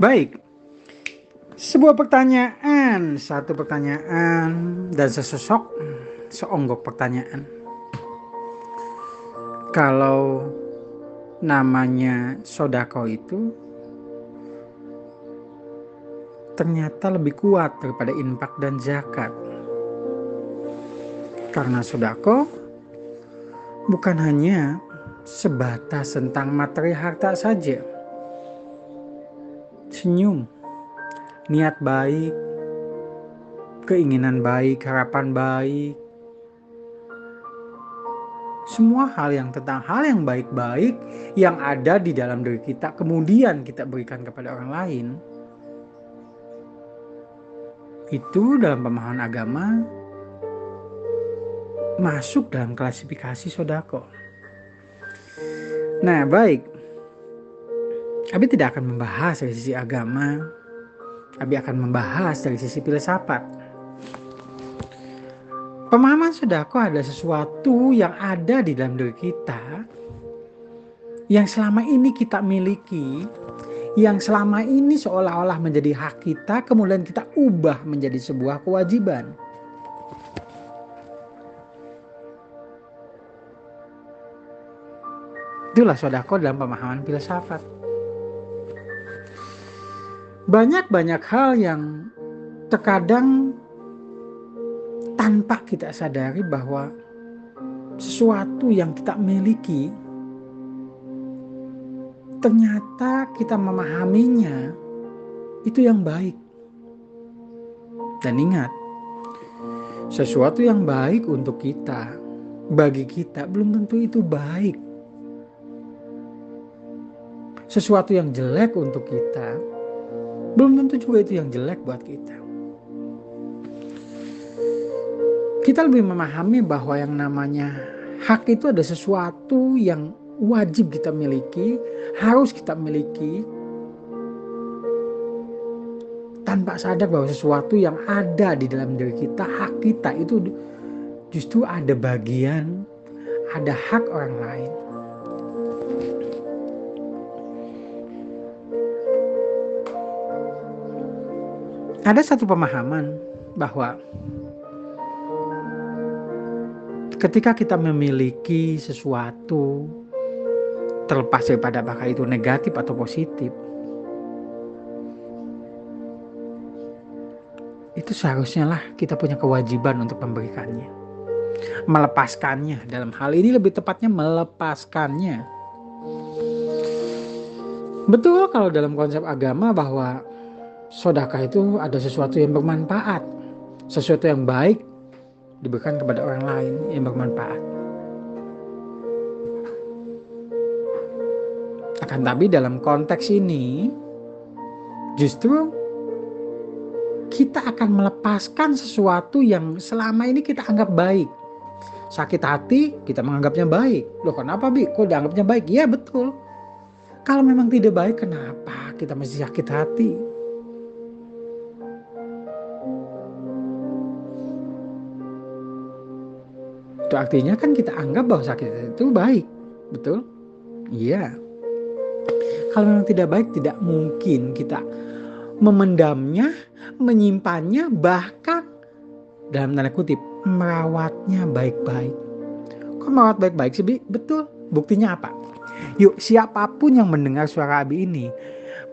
Baik, sebuah pertanyaan, satu pertanyaan, dan sesosok seonggok pertanyaan. Kalau namanya sodako itu ternyata lebih kuat daripada infak dan zakat. Karena sodako bukan hanya sebatas tentang materi harta saja. Senyum, niat baik, keinginan baik, harapan baik, semua hal yang tentang hal yang baik-baik yang ada di dalam diri kita, kemudian kita berikan kepada orang lain, itu dalam pemahaman agama masuk dalam klasifikasi sodako. Nah, baik. Abi tidak akan membahas dari sisi agama. Abi akan membahas dari sisi filsafat. Pemahaman sodako adalah sesuatu yang ada di dalam diri kita yang selama ini kita miliki, yang selama ini seolah-olah menjadi hak kita, kemudian kita ubah menjadi sebuah kewajiban. Itulah sodako dalam pemahaman filsafat. Banyak-banyak hal yang terkadang tanpa kita sadari bahwa sesuatu yang kita miliki ternyata kita memahaminya itu yang baik. Dan ingat, sesuatu yang baik untuk kita, bagi kita belum tentu itu baik. Sesuatu yang jelek untuk kita, belum tentu juga itu yang jelek buat kita. kita lebih memahami bahwa yang namanya hak itu ada sesuatu yang wajib kita miliki, harus kita miliki, tanpa sadar bahwa sesuatu yang ada di dalam diri kita, hak kita itu justru ada bagian, ada hak orang lain. Ada satu pemahaman bahwa ketika kita memiliki sesuatu terlepas daripada apakah itu negatif atau positif itu seharusnya lah kita punya kewajiban untuk memberikannya. Melepaskannya. Dalam hal ini lebih tepatnya melepaskannya. Betul kalau dalam konsep agama bahwa sodakah itu ada sesuatu yang bermanfaat sesuatu yang baik diberikan kepada orang lain yang bermanfaat. Akan tapi dalam konteks ini justru kita akan melepaskan sesuatu yang selama ini kita anggap baik. Sakit hati kita menganggapnya baik. Loh kenapa Bi? Kok dianggapnya baik? Ya betul. Kalau memang tidak baik kenapa kita masih sakit hati? Itu artinya kan kita anggap bahwa sakit itu baik. Betul? Iya. Kalau memang tidak baik tidak mungkin kita memendamnya, menyimpannya, bahkan dalam tanda kutip merawatnya baik-baik. Kok merawat baik-baik sih? Betul. Buktinya apa? Yuk, siapa pun yang mendengar suara Abi ini,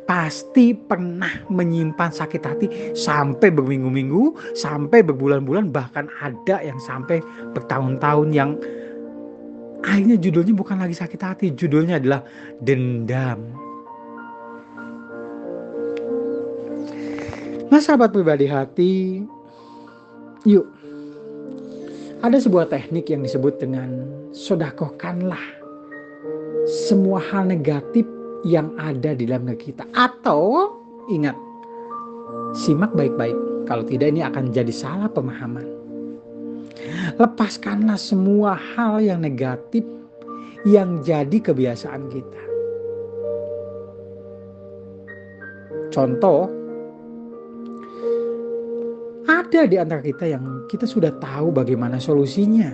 pasti pernah menyimpan sakit hati sampai berminggu-minggu, sampai berbulan-bulan, bahkan ada yang sampai bertahun-tahun yang akhirnya judulnya bukan lagi sakit hati, judulnya adalah dendam. Nah sahabat pribadi hati, yuk ada sebuah teknik yang disebut dengan sodakohkanlah semua hal negatif yang ada di dalam diri kita. Atau ingat, simak baik-baik. Kalau tidak ini akan jadi salah pemahaman. Lepaskanlah semua hal yang negatif yang jadi kebiasaan kita. Contoh, ada di antara kita yang kita sudah tahu bagaimana solusinya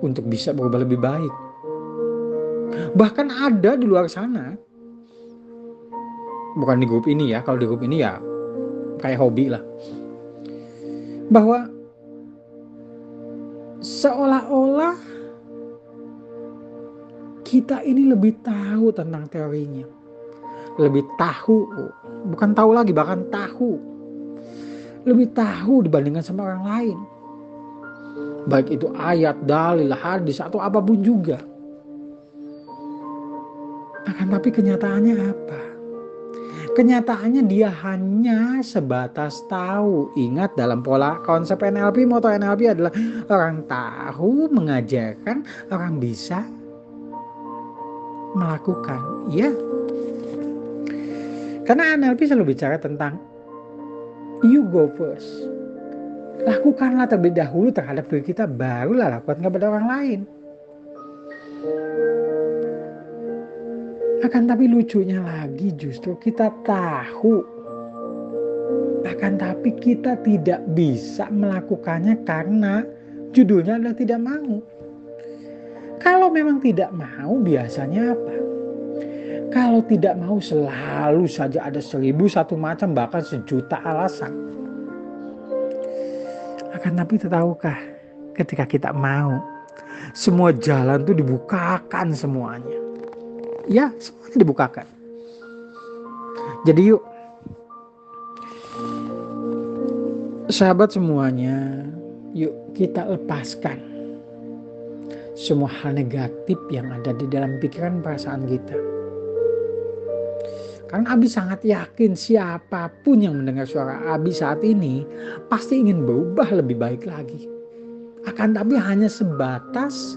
untuk bisa berubah lebih baik Bahkan ada di luar sana. Bukan di grup ini ya kalau di grup ini ya kayak hobi lah. Bahwa seolah-olah kita ini lebih tahu tentang teorinya. Lebih tahu bukan tahu lagi bahkan tahu. Lebih tahu dibandingkan sama orang lain. Baik itu ayat dalil hadis atau apa pun juga akan tapi kenyataannya apa kenyataannya dia hanya sebatas tahu. Ingat dalam pola konsep NLP, moto NLP adalah orang tahu mengajarkan, orang bisa melakukan. Ya. Karena NLP selalu bicara tentang you go first. Lakukanlah terlebih dahulu terhadap diri kita, barulah lakukan kepada orang lain. Akan tapi lucunya lagi justru kita tahu. Akan tapi kita tidak bisa melakukannya karena judulnya adalah tidak mau. Kalau memang tidak mau biasanya apa? Kalau tidak mau selalu saja ada seribu satu macam bahkan sejuta alasan. Akan tapi tahukah ketika kita mau semua jalan itu dibukakan semuanya ya semuanya dibukakan. Jadi yuk sahabat semuanya, yuk kita lepaskan semua hal negatif yang ada di dalam pikiran perasaan kita. Karena Abi sangat yakin siapa pun yang mendengar suara Abi saat ini pasti ingin berubah lebih baik lagi. Akan tapi hanya sebatas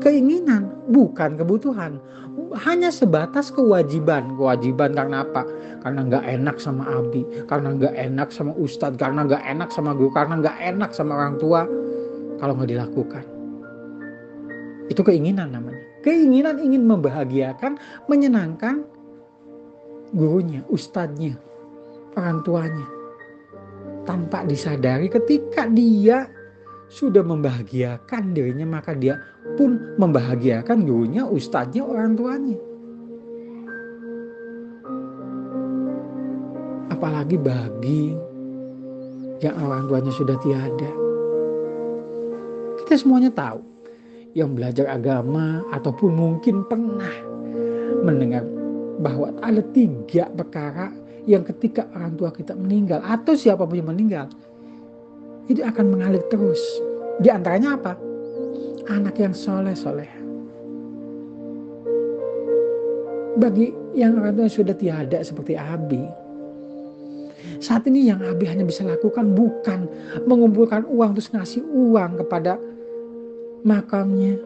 keinginan, bukan kebutuhan hanya sebatas kewajiban. Kewajiban karena apa? Karena nggak enak sama Abi, karena nggak enak sama Ustadz, karena nggak enak sama guru, karena nggak enak sama orang tua. Kalau nggak dilakukan, itu keinginan namanya. Keinginan ingin membahagiakan, menyenangkan gurunya, ustadznya, orang tuanya. Tanpa disadari ketika dia sudah membahagiakan dirinya maka dia pun membahagiakan gurunya, ustadznya, orang tuanya. Apalagi bagi yang orang tuanya sudah tiada. Kita semuanya tahu yang belajar agama ataupun mungkin pernah mendengar bahwa ada tiga perkara yang ketika orang tua kita meninggal atau siapa pun yang meninggal itu akan mengalir terus. Di antaranya apa? Anak yang soleh-soleh. Bagi yang orang tua sudah tiada seperti Abi, saat ini yang Abi hanya bisa lakukan bukan mengumpulkan uang terus ngasih uang kepada makamnya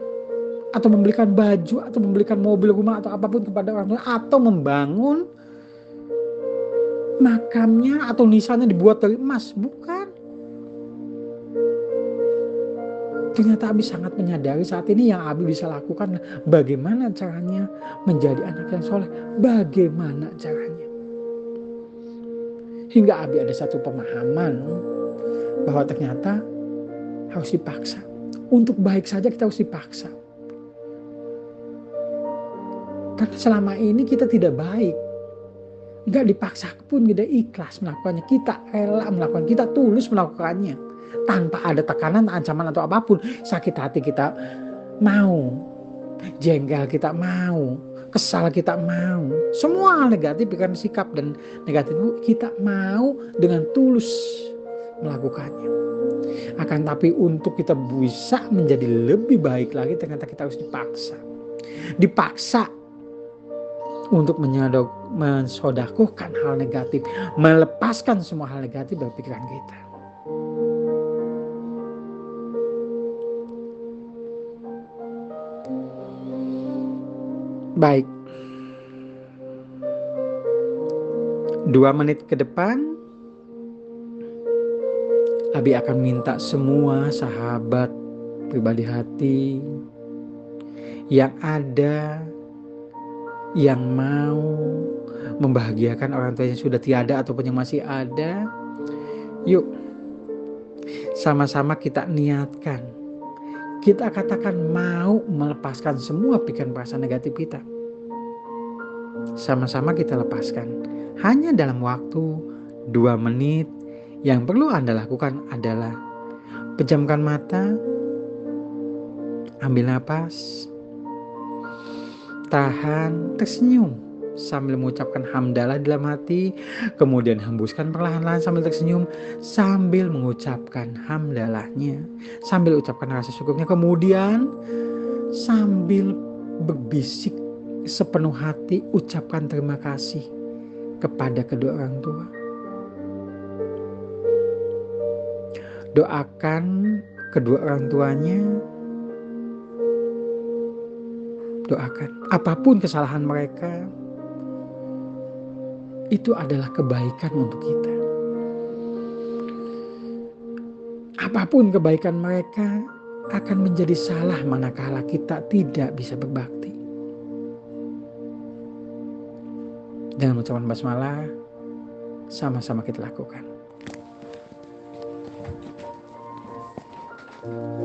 atau membelikan baju atau membelikan mobil rumah atau apa pun kepada orang tua atau membangun makamnya atau nisannya dibuat dari emas bukan Ternyata Abi sangat menyadari saat ini yang Abi bisa lakukan bagaimana caranya menjadi anak yang soleh. Bagaimana caranya. Hingga Abi ada satu pemahaman bahwa ternyata harus dipaksa. Untuk baik saja kita harus dipaksa. Karena selama ini kita tidak baik. Gak dipaksa pun kita ikhlas melakukannya. Kita rela melakukan, kita tulus melakukannya tanpa ada tekanan, ancaman atau apa pun. Sakit hati kita mau, jengkel kita mau, kesal kita mau. Semua hal negatif bukan sikap dan negatif kita mau dengan tulus melakukannya. Akan tapi untuk kita bisa menjadi lebih baik lagi ternyata kita harus dipaksa. Dipaksa untuk menyodok, mensodakohkan hal negatif, melepaskan semua hal negatif dari pikiran kita. Baik. Dua menit ke depan, Abi akan minta semua sahabat pribadi hati yang ada yang mau membahagiakan orang tua yang sudah tiada ataupun yang masih ada. Yuk, sama-sama kita niatkan kita katakan mau melepaskan semua pikiran perasaan negatif kita. Sama-sama kita lepaskan. hanya dalam waktu dua menit yang perlu Anda lakukan adalah pejamkan mata, ambil nafas, tahan, tersenyum sambil mengucapkan hamdalah dalam hati, kemudian hembuskan perlahan-lahan sambil tersenyum, sambil mengucapkan hamdalahnya, sambil ucapkan rasa syukurnya, kemudian sambil berbisik sepenuh hati ucapkan terima kasih kepada kedua orang tua. Doakan kedua orang tuanya. Doakan apa pun kesalahan mereka itu adalah kebaikan untuk kita. Apa pun kebaikan mereka akan menjadi salah manakala kita tidak bisa berbakti. Dengan ucapan basmalah, sama-sama kita lakukan. thank you